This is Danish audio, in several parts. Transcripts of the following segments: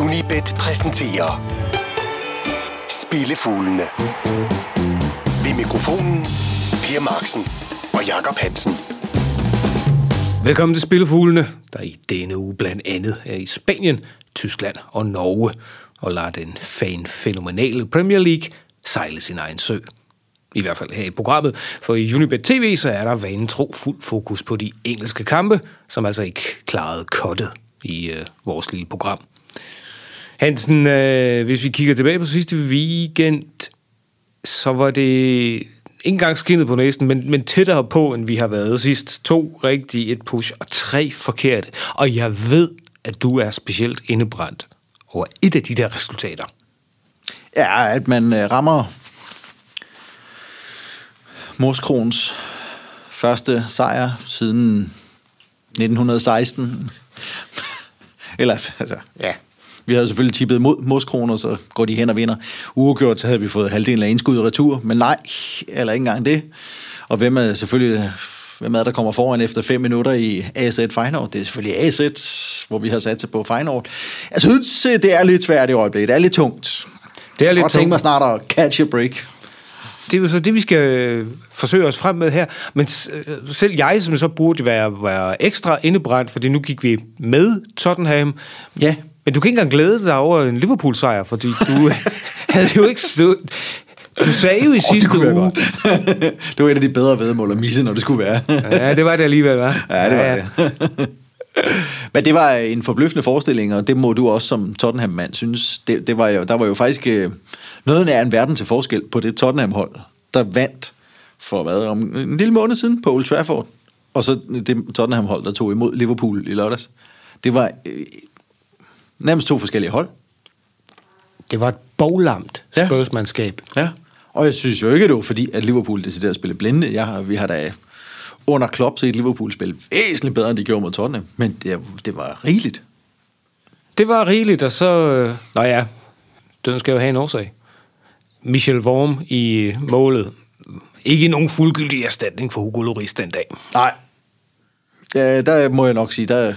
Unibet præsenterer Spillefuglene. Ved mikrofonen Per Marksen og Jakob Hansen. Velkommen til Spillefuglene, der i denne uge blandt andet er i Spanien, Tyskland og Norge, og lader den fan-fænomenale Premier League sejle sin egen sø. I hvert fald her i programmet, for i Unibet TV så er der vanen tro fuld fokus på de engelske kampe, som altså ikke klarede kottet i øh, vores lille program. Hansen, øh, hvis vi kigger tilbage på sidste weekend, så var det ikke engang skinnet på næsten, men, men tættere på, end vi har været sidst. To rigtige, et push og tre forkerte. Og jeg ved, at du er specielt indebrændt over et af de der resultater. Ja, at man øh, rammer Morskrons første sejr siden 1916. Eller, altså, ja. Vi havde selvfølgelig tippet mod Moskron, og så går de hen og vinder. Uafgjort, så havde vi fået halvdelen af indskud og retur, men nej, eller ikke engang det. Og hvem er selvfølgelig hvem er der kommer foran efter fem minutter i AZ Feyenoord? Det er selvfølgelig AZ, hvor vi har sat sig på Feyenoord. Jeg synes, det er lidt svært i øjeblikket. Det er lidt tungt. Det er lidt og tænke tungt. mig snart at catch a break. Det er jo så det, vi skal øh, forsøge os frem med her. Men øh, selv jeg, som så burde være, være ekstra indebrændt, fordi nu gik vi med Tottenham. Ja. Men du kan ikke engang glæde dig over en Liverpool-sejr, fordi du havde jo ikke... Du, du sagde jo i sidste kunne jeg uge... det var et af de bedre vedmål at misse, når det skulle være. Ja, det var det alligevel, var. Ja, det var det. Men det var en forbløffende forestilling, og det må du også som Tottenham-mand synes. Det, det var jo, der var jo faktisk øh, noget af en verden til forskel på det Tottenham-hold, der vandt for hvad, om en lille måned siden på Old Trafford, og så det Tottenham-hold, der tog imod Liverpool i lørdags. Det var øh, nærmest to forskellige hold. Det var et boglamt Ja. Ja. Og jeg synes jo ikke, det var fordi, at Liverpool decideret spille blinde. Jeg har, vi har da under Klopp set Liverpool spille væsentligt bedre, end de gjorde mod Tottenham. Men det, det var rigeligt. Det var rigeligt, og så... Øh, nå ja, den skal jo have en årsag. Michel Worm i målet. Ikke nogen fuldgyldig erstatning for Hugo Lloris den dag. Nej. Ja, der må jeg nok sige, der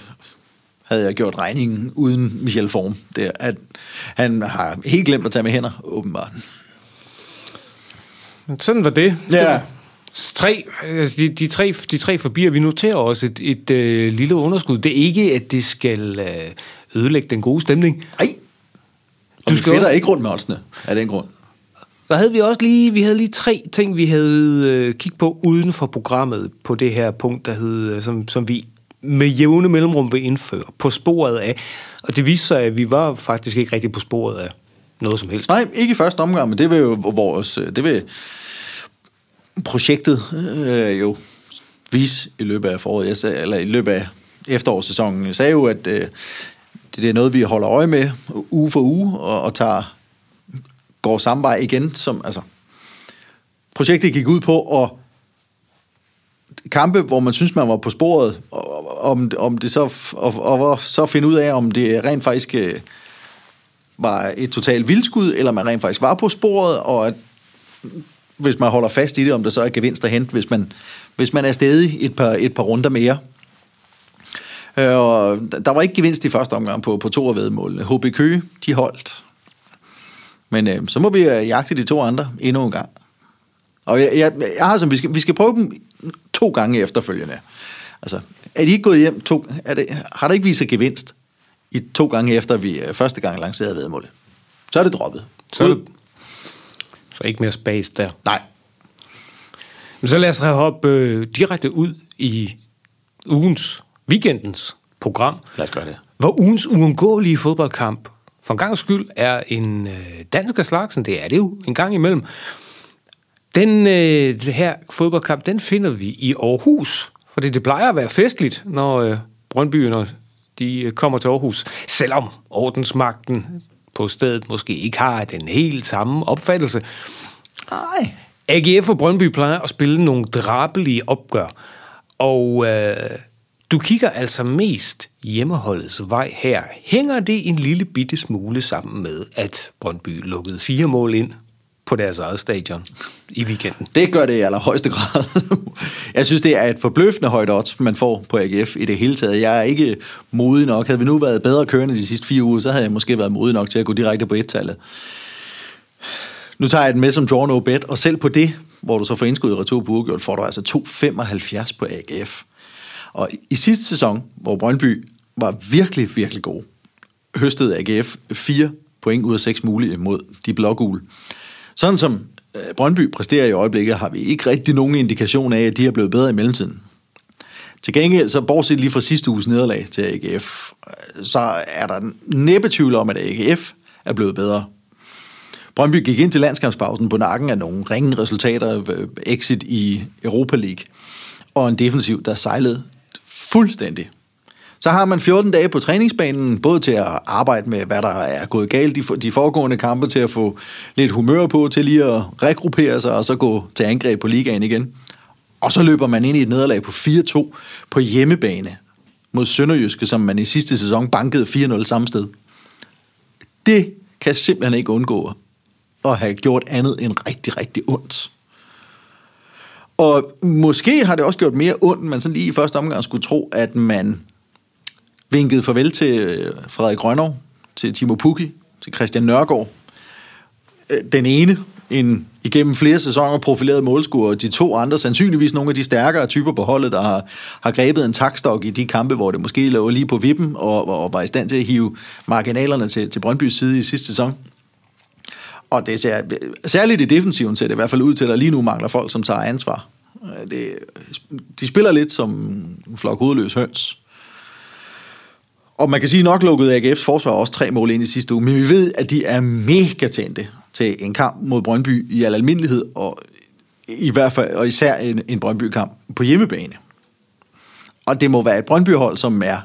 havde jeg gjort regningen uden Michel Form. Det at han har helt glemt at tage med hænder, åbenbart. Sådan var det. Ja. Det Tre, altså de, de, tre, de tre forbier, vi noterer også et, et øh, lille underskud. Det er ikke, at det skal øh, ødelægge den gode stemning. Nej. Du Du skal også- ikke rundt med oddsene af den grund. Der havde vi også lige, vi havde lige tre ting, vi havde øh, kigget på uden for programmet på det her punkt, der hed, øh, som, som vi med jævne mellemrum vil indføre på sporet af. Og det viste sig, at vi var faktisk ikke rigtig på sporet af noget som helst. Nej, ikke i første omgang, men det vil jo vores... Øh, det vil projektet øh, jo vise i løbet af foråret, jeg sagde, eller i løbet af efterårssæsonen. Jeg sagde jo, at øh, det er noget, vi holder øje med uge for uge, og, og tager, går samme vej igen. Som, altså, projektet gik ud på at kampe, hvor man synes, man var på sporet, og, om, om det så, og, og så finde ud af, om det rent faktisk øh, var et totalt vildskud, eller man rent faktisk var på sporet, og at hvis man holder fast i det, om der så er gevinst at hente, hvis man, hvis man er stadig et par, et par runder mere. Øh, Og der var ikke gevinst i første omgang på, på to af vedmålene. HB Køge, de holdt. Men øh, så må vi øh, jagte de to andre endnu en gang. Og jeg, jeg, jeg har som, vi skal, vi skal prøve dem to gange efterfølgende. Altså, er de ikke gået hjem to, er det, har der ikke vist sig gevinst i to gange efter, vi øh, første gang lancerede vedmålet? Så er det droppet. Så, er det, så ikke mere space der. Nej. Men så lad os hoppe øh, direkte ud i ugens, weekendens program. Lad os gøre det. Hvor ugens uundgåelige fodboldkamp for en gang skyld er en øh, dansk af slagsen. Det er det jo en gang imellem. Den øh, her fodboldkamp, den finder vi i Aarhus. Fordi det plejer at være festligt, når øh, Brøndbyerne de øh, kommer til Aarhus. Selvom ordensmagten på stedet måske ikke har den helt samme opfattelse. Nej. AGF og Brøndby plejer at spille nogle drabelige opgør. Og øh, du kigger altså mest hjemmeholdets vej her. Hænger det en lille bitte smule sammen med, at Brøndby lukkede fire mål ind på deres eget stadion i weekenden. Det gør det i allerhøjeste grad. jeg synes, det er et forbløffende højt odds, man får på AGF i det hele taget. Jeg er ikke modig nok. Havde vi nu været bedre kørende de sidste fire uger, så havde jeg måske været modig nok til at gå direkte på et-tallet. Nu tager jeg den med som draw no bet, og selv på det, hvor du så får indskud i retur på uregjort, får du altså 2,75 på AGF. Og i sidste sæson, hvor Brøndby var virkelig, virkelig god, høstede AGF 4 point ud af 6 mulige mod de blågule. Sådan som øh, Brøndby præsterer i øjeblikket, har vi ikke rigtig nogen indikation af, at de er blevet bedre i mellemtiden. Til gengæld, så bortset lige fra sidste uges nederlag til AGF, øh, så er der næppe tvivl om, at AGF er blevet bedre. Brøndby gik ind til landskampspausen på nakken af nogle ringe resultater, øh, exit i Europa League, og en defensiv, der sejlede fuldstændig. Så har man 14 dage på træningsbanen, både til at arbejde med, hvad der er gået galt de, de foregående kampe, til at få lidt humør på, til lige at regruppere sig, og så gå til angreb på ligaen igen. Og så løber man ind i et nederlag på 4-2 på hjemmebane mod Sønderjyske, som man i sidste sæson bankede 4-0 samme sted. Det kan simpelthen ikke undgå at have gjort andet end rigtig, rigtig ondt. Og måske har det også gjort mere ondt, man sådan lige i første omgang skulle tro, at man vinkede farvel til øh, Frederik Grønov, til Timo Pukki, til Christian Nørgaard. Øh, den ene, en igennem flere sæsoner profileret målscorer, de to andre sandsynligvis nogle af de stærkere typer på holdet, der har, har grebet en takstok i de kampe, hvor det måske lå lige på vippen, og, og var i stand til at hive marginalerne til, til Brøndbys side i sidste sæson. Og det ser, særligt i defensiven ser det i hvert fald ud til, at der lige nu mangler folk, som tager ansvar. Øh, det, de spiller lidt som en flok hovedløs høns. Og man kan sige, nok lukkede AGF's forsvar også tre mål ind i sidste uge, men vi ved, at de er mega tændte til en kamp mod Brøndby i al almindelighed, og i hvert fald, og især en, en Brøndby-kamp på hjemmebane. Og det må være et Brøndby-hold, som er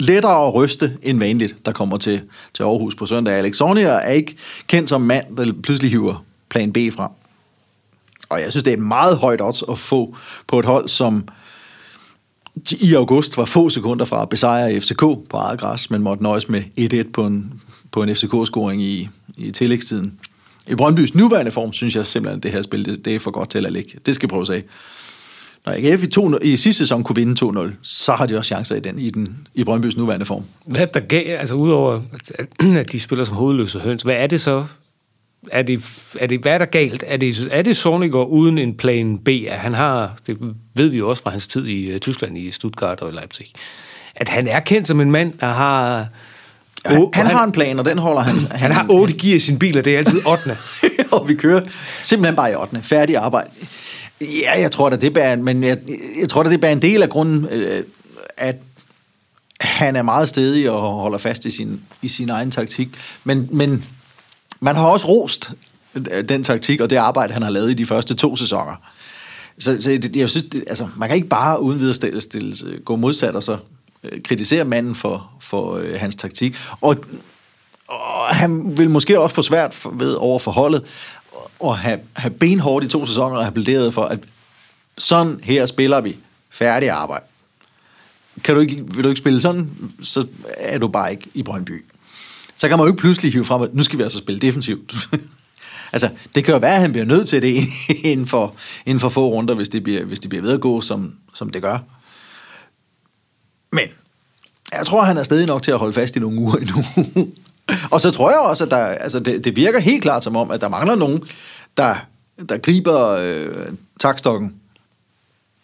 lettere at ryste end vanligt, der kommer til, til Aarhus på søndag. Alex Sornier er ikke kendt som mand, der pludselig hiver plan B frem. Og jeg synes, det er et meget højt odds at få på et hold, som i august var få sekunder fra at besejre FCK på eget græs, men måtte nøjes med 1-1 på en, på en FCK-scoring i, i tillægstiden. I Brøndbys nuværende form, synes jeg simpelthen, at det her spil, det, det er for godt til at ligge. Det skal prøves af. Når AGF i, to, i sidste sæson kunne vinde 2-0, så har de også chancer i, den, i, den, i Brøndbys nuværende form. Hvad der gav, altså udover at de spiller som hovedløse høns, hvad er det så? Er det, er det, hvad er der galt? Er det, er det Sorniger uden en plan B? At han har, det ved vi jo også fra hans tid i uh, Tyskland, i Stuttgart og i Leipzig, at han er kendt som en mand, der har... Han, han, han har en plan, og den holder han. Han, han har otte gear i sin bil, og det er altid 8. og vi kører simpelthen bare i 8. Færdig arbejde. Ja, jeg tror da, det er men jeg, jeg tror da, det er en del af grunden, øh, at han er meget stedig og holder fast i sin, i sin egen taktik. Men, men man har også rost øh, den taktik og det arbejde, han har lavet i de første to sæsoner. Så, så jeg synes, det, altså, man kan ikke bare uden videre stille, stille, øh, gå modsat og så øh, kritisere manden for, for øh, hans taktik. Og, og han vil måske også få svært for, ved over forholdet at have, have benhårdt i to sæsoner og have plæderet for, at sådan her spiller vi færdig arbejde. Kan du ikke, vil du ikke spille sådan, så er du bare ikke i Brøndby. Så kan man jo ikke pludselig hive frem, at nu skal vi altså spille defensivt. altså, det kan jo være, at han bliver nødt til det inden for, inden for få runder, hvis det bliver, hvis det bliver ved at gå, som, som det gør. Men jeg tror, han er stadig nok til at holde fast i nogle uger endnu. og så tror jeg også, at der, altså det, det virker helt klart som om, at der mangler nogen, der, der griber øh, takstokken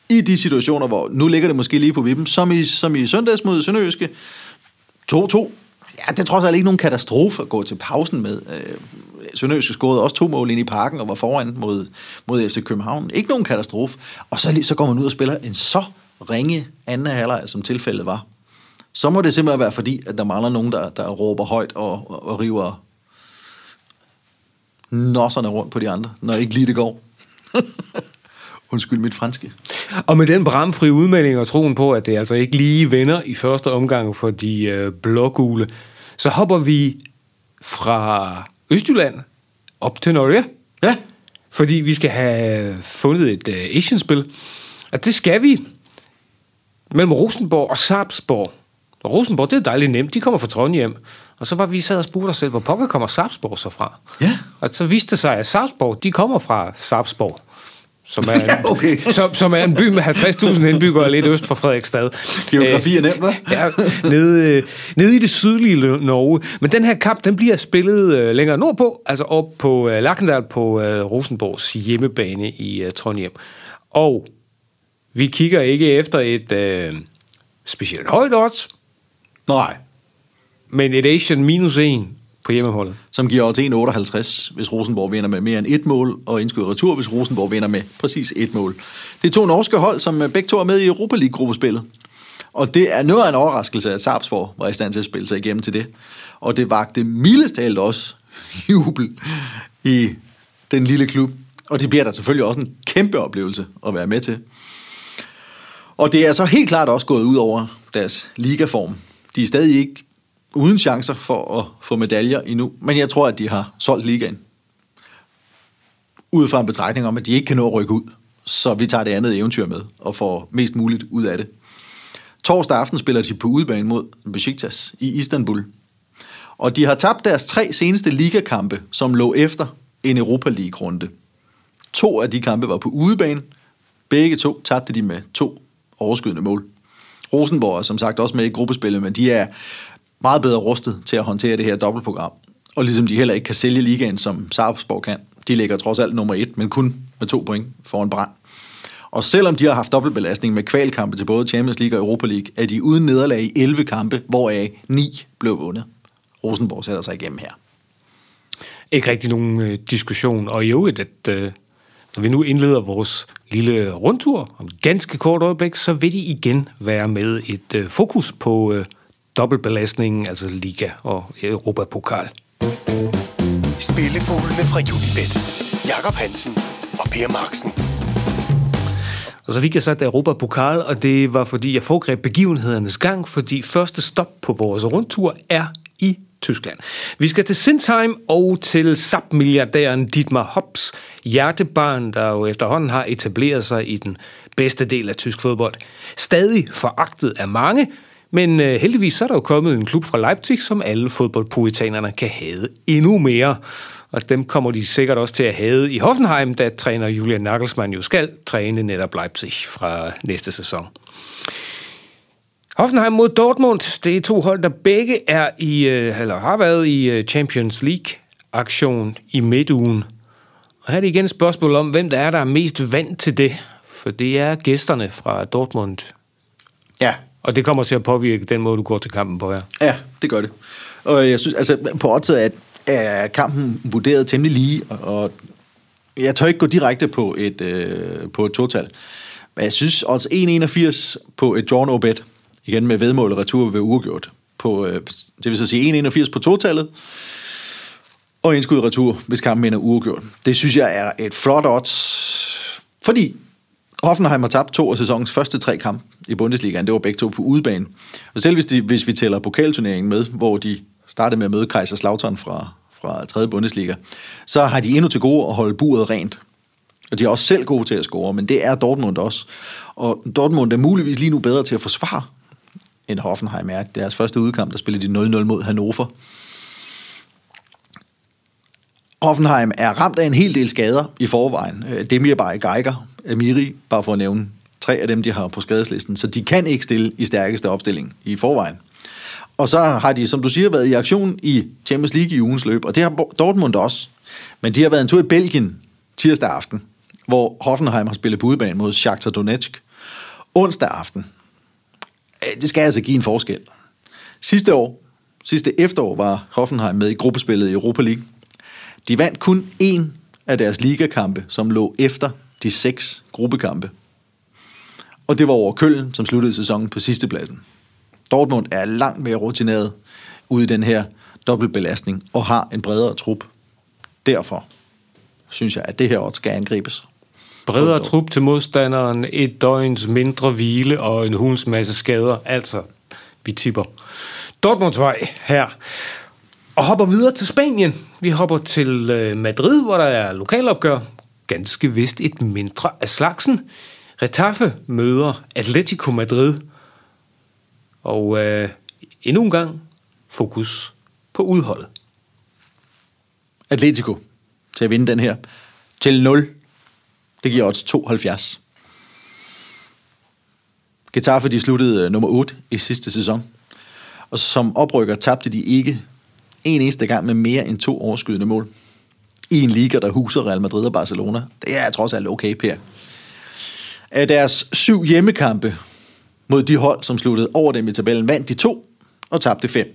i de situationer, hvor nu ligger det måske lige på vippen, som i, som i søndags mod Sønderjyske. 2-2. Ja, det er trods alt ikke nogen katastrofe at gå til pausen med. Øh, Sønderjyske scorede også to mål ind i parken og var foran mod, mod FC København. Ikke nogen katastrofe. Og så, så går man ud og spiller en så ringe anden halvleg, som tilfældet var. Så må det simpelthen være fordi, at der mangler nogen, der, der råber højt og, og, og river nosserne rundt på de andre, når ikke lige det går. Undskyld mit franske. Og med den bramfri udmelding og troen på, at det altså ikke lige vender i første omgang for de øh, blågule, så hopper vi fra Østjylland op til Norge. Ja. Fordi vi skal have fundet et øh, Asian-spil. Og det skal vi mellem Rosenborg og Sarpsborg. Og Rosenborg, det er dejligt nemt. De kommer fra Trondheim. Og så var vi sad og spurgte os selv, hvor pokker kommer Sarpsborg så fra? Ja. Og så viste det sig, at Sarpsborg, de kommer fra Sarpsborg. Som er, Ja, okay. som, som er en by med 50.000 indbyggere lidt øst for Frederiksstad. Geografi er nemt, hva'? Ja, nede, øh, nede i det sydlige Norge. Men den her kamp, den bliver spillet øh, længere nordpå, altså op på øh, Lackendal på øh, Rosenborgs hjemmebane i øh, Trondheim. Og vi kigger ikke efter et øh, specielt højt odds, Nej. men et Asian minus 1 på hjemmeholdet. Som giver odds 1,58, hvis Rosenborg vinder med mere end et mål, og indskud retur, hvis Rosenborg vinder med præcis et mål. Det er to norske hold, som øh, begge to er med i Europa League-gruppespillet. Og det er noget af en overraskelse, at Sarpsborg var i stand til at spille sig igennem til det. Og det vagte mildest også jubel i den lille klub. Og det bliver der selvfølgelig også en kæmpe oplevelse at være med til. Og det er så helt klart også gået ud over deres ligaform. De er stadig ikke uden chancer for at få medaljer endnu, men jeg tror, at de har solgt ligaen. Ud fra en betragtning om, at de ikke kan nå at rykke ud. Så vi tager det andet eventyr med og får mest muligt ud af det. Torsdag aften spiller de på udebane mod Besiktas i Istanbul. Og de har tabt deres tre seneste ligakampe, som lå efter en Europa League-runde. To af de kampe var på udebane. Begge to tabte de med to overskydende mål. Rosenborg er som sagt også med i gruppespillet, men de er meget bedre rustet til at håndtere det her dobbeltprogram. Og ligesom de heller ikke kan sælge ligaen, som Sarpsborg kan. De ligger trods alt nummer et, men kun med to point foran brand. Og selvom de har haft dobbeltbelastning med kvalkampe til både Champions League og Europa League, er de uden nederlag i 11 kampe, hvoraf 9 blev vundet. Rosenborg sætter sig igennem her. Ikke rigtig nogen øh, diskussion. Og i øvrigt, at øh, når vi nu indleder vores lille rundtur om ganske kort øjeblik, så vil de igen være med et øh, fokus på øh, dobbeltbelastningen, altså Liga og Europapokal. Spillefuglene fra Unibet. Jakob Hansen og Per Marksen. Og så fik jeg sat Europapokal, og det var fordi, jeg foregreb begivenhedernes gang, fordi første stop på vores rundtur er i Tyskland. Vi skal til Sinsheim og til SAP-milliardæren Dietmar Hopps hjertebarn, der jo efterhånden har etableret sig i den bedste del af tysk fodbold. Stadig foragtet af mange, men øh, heldigvis så er der jo kommet en klub fra Leipzig, som alle fodboldpuritanerne kan have endnu mere. Og dem kommer de sikkert også til at have i Hoffenheim, da træner Julian Nagelsmann jo skal træne netop Leipzig fra næste sæson. Hoffenheim mod Dortmund, det er to hold, der begge er i, øh, eller har været i øh, Champions League-aktion i midtugen. Og her er det igen et spørgsmål om, hvem der er, der er mest vant til det. For det er gæsterne fra Dortmund. Ja, og det kommer til at påvirke den måde, du går til kampen på her. Ja, det gør det. Og jeg synes, altså på oddset er, er kampen vurderet temmelig lige, og, og jeg tør ikke gå direkte på et, øh, på et total. Men jeg synes også 1,81 på et draw no bet, igen med vedmål og retur ved uafgjort. På, øh, det vil så sige 1,81 på totallet, og indskud retur, hvis kampen ender uafgjort. Det synes jeg er et flot odds, fordi Hoffenheim har tabt to af sæsonens første tre kampe i Bundesligaen. Det var begge to på udebane. Og selv hvis, de, hvis vi tæller pokalturneringen med, hvor de startede med at møde Kaiserslautern fra, fra 3. Bundesliga, så har de endnu til gode at holde buret rent. Og de er også selv gode til at score, men det er Dortmund også. Og Dortmund er muligvis lige nu bedre til at forsvare, end Hoffenheim er. Deres første udkamp, der spillede de 0-0 mod Hannover. Hoffenheim er ramt af en hel del skader i forvejen. Øh, Demir bare Geiger, Amiri, bare for at nævne tre af dem, de har på skadeslisten. Så de kan ikke stille i stærkeste opstilling i forvejen. Og så har de, som du siger, været i aktion i Champions League i ugens løb, og det har Dortmund også. Men de har været en tur i Belgien tirsdag aften, hvor Hoffenheim har spillet på udebane mod Shakhtar Donetsk. Onsdag aften. Øh, det skal altså give en forskel. Sidste år, sidste efterår, var Hoffenheim med i gruppespillet i Europa League. De vandt kun én af deres ligakampe, som lå efter de seks gruppekampe. Og det var over Køln, som sluttede sæsonen på sidste pladsen. Dortmund er langt mere rutineret ude i den her dobbeltbelastning og har en bredere trup. Derfor synes jeg, at det her også skal angribes. Bredere trup til modstanderen, et døgns mindre hvile og en hulens masse skader. Altså, vi tipper Dortmunds vej her. Og hopper videre til Spanien. Vi hopper til øh, Madrid, hvor der er lokalopgør. Ganske vist et mindre af slagsen. Retaffe møder Atletico Madrid. Og øh, endnu en gang fokus på udholdet. Atletico til at vinde den her til 0. Det giver odds 72. Getafe de sluttede øh, nummer 8 i sidste sæson. Og som oprykker tabte de ikke en eneste gang med mere end to overskydende mål. I en liga, der huser Real Madrid og Barcelona. Det er trods alt okay, Per. Af deres syv hjemmekampe mod de hold, som sluttede over dem i tabellen, vandt de to og tabte fem.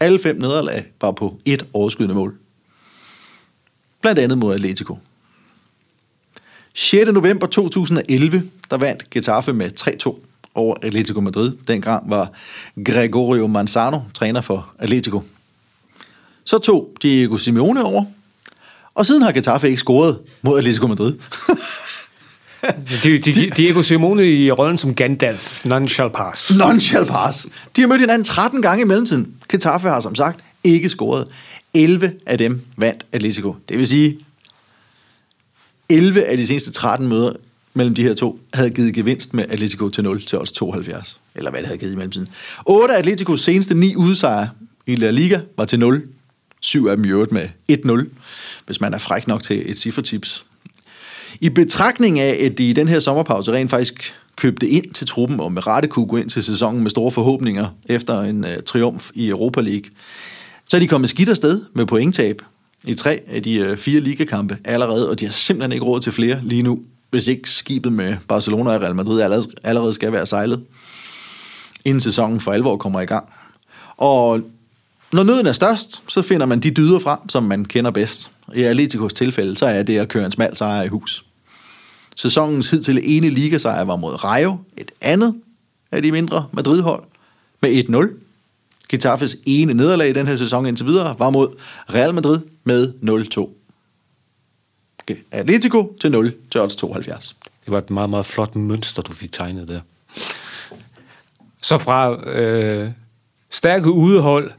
Alle fem nederlag var på et overskydende mål. Blandt andet mod Atletico. 6. november 2011, der vandt Getafe med 3-2 over Atletico Madrid. Dengang var Gregorio Manzano træner for Atletico. Så tog Diego Simeone over, og siden har Getafe ikke scoret mod Atletico Madrid. De, de, de, Diego Simone i rollen som Gandalf, none shall pass. None shall pass. De har mødt hinanden 13 gange i mellemtiden. Getafe har som sagt ikke scoret. 11 af dem vandt Atletico. Det vil sige, 11 af de seneste 13 møder mellem de her to havde givet gevinst med Atletico til 0 til odds 72. Eller hvad det havde givet i mellemtiden. 8 af Atleticos seneste 9 udsejre i La Liga var til 0. 7 af dem i øvrigt med 1-0, hvis man er fræk nok til et cifretips. I betragtning af, at de i den her sommerpause rent faktisk købte ind til truppen, og med rette kunne gå ind til sæsonen med store forhåbninger efter en uh, triumf i Europa League, så er de kommet skidt afsted med pointtab i tre af de uh, fire ligakampe allerede, og de har simpelthen ikke råd til flere lige nu, hvis ikke skibet med Barcelona og Real Madrid allerede, allerede skal være sejlet, inden sæsonen for alvor kommer i gang. Og når nøden er størst, så finder man de dyder frem, som man kender bedst. I Atleticos tilfælde, så er det at køre en smal sejr i hus. Sæsonens hidtil ene ligasejr var mod Rayo, et andet af de mindre Madrid-hold, med 1-0. Getafes ene nederlag i den her sæson indtil videre var mod Real Madrid med 0-2. Atletico til 0 til odds 72. Det var et meget, meget flot mønster, du fik tegnet der. Så fra øh, stærke udehold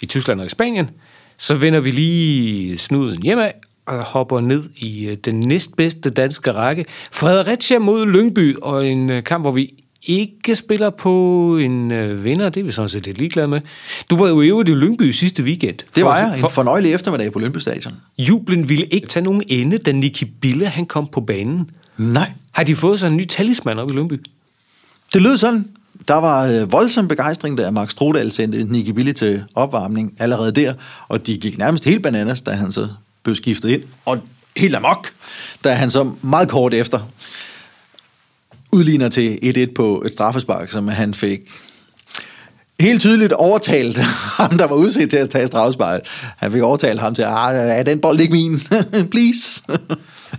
i Tyskland og i Spanien, så vender vi lige snuden hjemad og hopper ned i øh, den næstbedste danske række. Fredericia mod Lyngby, og en øh, kamp, hvor vi ikke spiller på en øh, vinder, det er vi sådan set lidt ligeglade med. Du var jo i øvrigt i Lyngby sidste weekend. Det var jeg, en fornøjelig eftermiddag på Lyngby Stadion. Jublen ville ikke tage nogen ende, da Nicky Bille han kom på banen. Nej. Har de fået sig en ny talisman op i Lyngby? Det lød sådan. Der var øh, voldsom begejstring, da Max Strodal sendte Nicky Billy til opvarmning allerede der, og de gik nærmest helt bananas, da han så blev skiftet ind, og helt amok, da han så meget kort efter udligner til 1-1 på et straffespark, som han fik helt tydeligt overtalt ham, der var udset til at tage straffesparket. Han fik overtalt ham til, at ah, den bold ikke min? Please.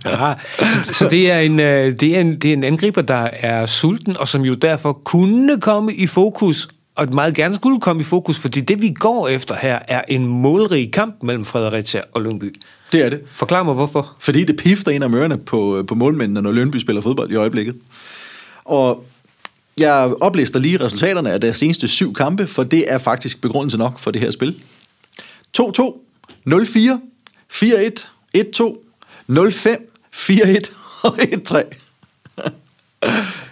Ja, så, så det, er en, øh, det, er en, det er en angriber, der er sulten, og som jo derfor kunne komme i fokus, og meget gerne skulle komme i fokus, fordi det, vi går efter her, er en målrig kamp mellem Fredericia og Lyngby. Det er det. Forklar mig, hvorfor. Fordi det pifter ind af mørerne på, på målmændene, når Lyngby spiller fodbold i øjeblikket. Og jeg oplister lige resultaterne af deres seneste syv kampe, for det er faktisk begrundelse nok for det her spil. 2-2, 0-4, 4-1, 1-2, 05, 4-1 og 1-3.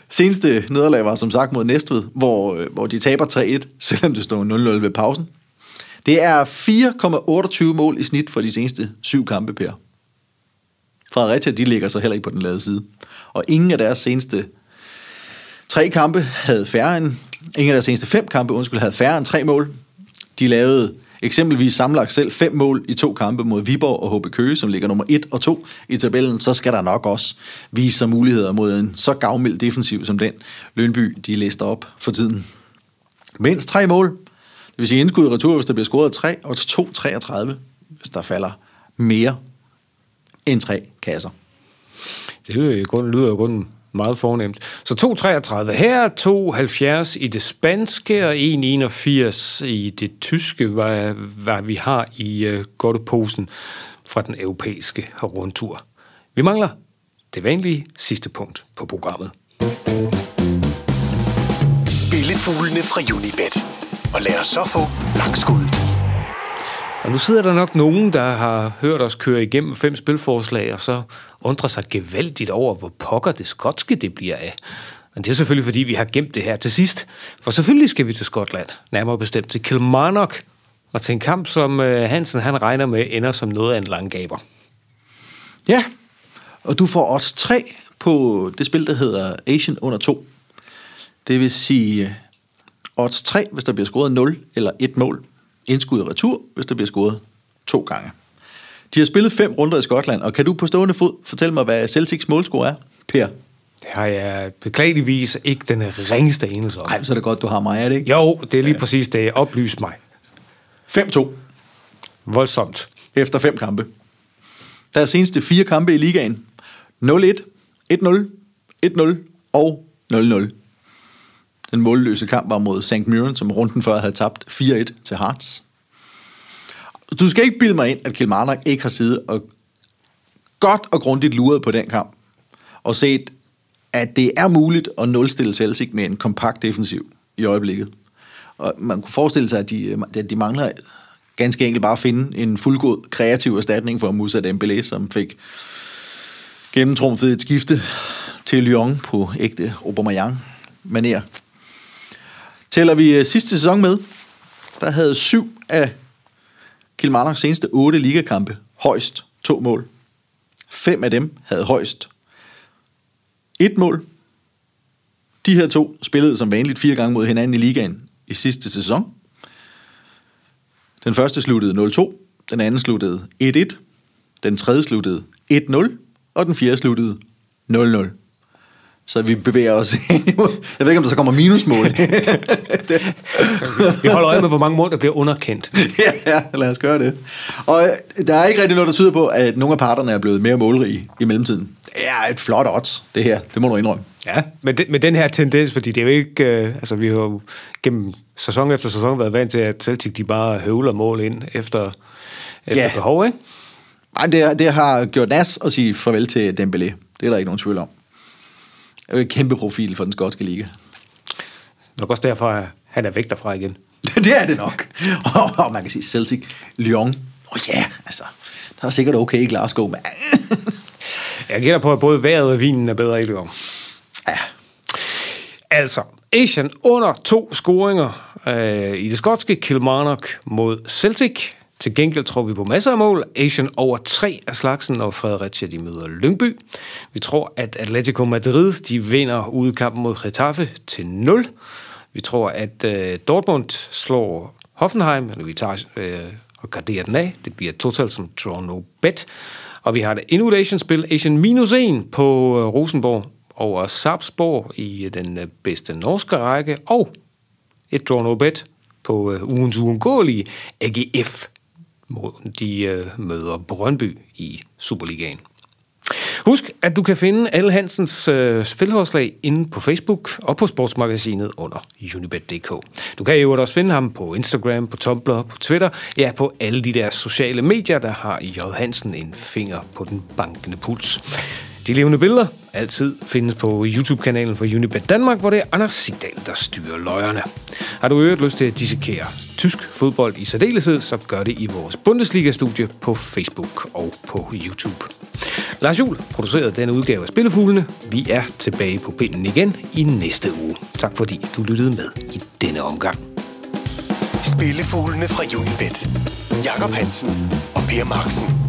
Seneste nederlag var som sagt mod Næstved, hvor, øh, hvor de taber 3-1, selvom det stod 0-0 ved pausen. Det er 4,28 mål i snit for de seneste syv kampe, Per. Fredericia, de ligger så heller ikke på den lade side. Og ingen af deres seneste tre kampe havde færre end, ingen af deres seneste fem kampe, undskyld, havde færre end tre mål. De lavede eksempelvis samlet selv fem mål i to kampe mod Viborg og HB Køge, som ligger nummer 1 og 2 i tabellen, så skal der nok også vise sig muligheder mod en så gavmild defensiv som den Lønby, de læste op for tiden. Mindst tre mål, det vil sige indskud i retur, hvis der bliver scoret 3, og 2-33, hvis der falder mere end tre kasser. Det lyder jo kun meget fornemt. Så 2,33 her, 2,70 i det spanske og 1,81 i det tyske, hvad, hvad vi har i øh, godteposen fra den europæiske rundtur. Vi mangler det vanlige sidste punkt på programmet. Spillefuglene fra Unibet. Og lad os så få langskuddet. Og nu sidder der nok nogen, der har hørt os køre igennem fem spilforslag, og så undrer sig gevaldigt over, hvor pokker det skotske det bliver af. Men det er selvfølgelig, fordi vi har gemt det her til sidst. For selvfølgelig skal vi til Skotland, nærmere bestemt til Kilmarnock, og til en kamp, som øh, Hansen han regner med ender som noget af en langgaber. Ja, og du får også tre på det spil, der hedder Asian under 2. Det vil sige øh, odds 3, hvis der bliver scoret 0 eller 1 mål. Indskud og retur, hvis der bliver scoret to gange. De har spillet fem runder i Skotland, og kan du på stående fod fortælle mig, hvad Celtics målscore er, Per? Det har jeg beklageligvis ikke den ringeste enelse om. Nej, så er det godt, du har mig, er det ikke? Jo, det er lige præcis det. Oplys mig. 5-2 Voldsomt. efter fem kampe. Deres seneste fire kampe i ligaen. 0-1, 1-0, 1-0 og 0-0. Den målløse kamp var mod St. Mirren, som runden før havde tabt 4-1 til Hearts. Du skal ikke bilde mig ind, at Kilmarnock ikke har siddet og godt og grundigt luret på den kamp, og set, at det er muligt at nulstille Celtic med en kompakt defensiv i øjeblikket. Og man kunne forestille sig, at de, øh, at de mangler ganske enkelt bare at finde en fuldgod kreativ erstatning for Moussa Dembélé, som fik gennemtrumfet et skifte til Lyon på ægte Aubameyang manér. Tæller vi øh, sidste sæson med, der havde syv af Kilmarnocks seneste otte ligakampe højst to mål. Fem af dem havde højst et mål. De her to spillede som vanligt fire gange mod hinanden i ligaen i sidste sæson. Den første sluttede 0-2, den anden sluttede 1-1, den tredje sluttede 1-0, og den fjerde sluttede 0-0. Så vi bevæger os Jeg ved ikke, om der så kommer minusmål. Vi holder øje med, hvor mange mål, der bliver underkendt. ja, ja, lad os gøre det. Og øh, der er ikke rigtig noget, der tyder på, at nogle af parterne er blevet mere målrige i mellemtiden. Det er et flot odds, det her. Det må du indrømme. Ja, men det, med den her tendens, fordi det er jo ikke... Øh, altså, vi har jo gennem sæson efter sæson været vant til, at Celtic de bare høvler mål ind efter, efter Ja. behov, ikke? Nej, det, det har gjort nas at sige farvel til Dembélé. Det er der ikke nogen tvivl om. Det er jo en kæmpe profil for den skotske liga. Nok også derfor, at han er væk derfra igen. det er det nok. Og man kan sige Celtic, Lyon. Åh oh, ja, altså, der er sikkert okay i Glasgow, men Jeg gætter på, at både vejret og vinen er bedre i Lyon. ja, Altså, Asian under to scoringer øh, i det skotske Kilmarnock mod Celtic. Til gengæld tror vi på masser af mål. Asian over tre af slagsen, når Fredericia de møder Lyngby. Vi tror, at Atletico Madrid de vinder udekampen mod Getafe til 0. Vi tror, at øh, Dortmund slår Hoffenheim, eller vi tager øh, og garderer den af. Det bliver totalt som draw no bet. Og vi har det endnu et Asian-spil, Asian minus 1 på øh, Rosenborg over Sarpsborg i øh, den øh, bedste norske række, og et draw no bet på øh, ugens uundgåelige AGF, de øh, møder Brøndby i Superligaen. Husk, at du kan finde alle Hansens øh, spilforslag inde på Facebook og på sportsmagasinet under unibet.dk. Du kan jo også finde ham på Instagram, på Tumblr, på Twitter, ja, på alle de der sociale medier, der har J. Hansen en finger på den bankende puls. De levende billeder altid findes på YouTube-kanalen for Unibet Danmark, hvor det er Anders Sigdal, der styrer løjerne. Har du øvrigt lyst til at dissekere tysk fodbold i særdeleshed, så gør det i vores Bundesliga-studie på Facebook og på YouTube. Lars Juhl producerede denne udgave af Spillefuglene. Vi er tilbage på pinden igen i næste uge. Tak fordi du lyttede med i denne omgang. Spillefuglene fra Unibet. Jakob Hansen og Per Marksen.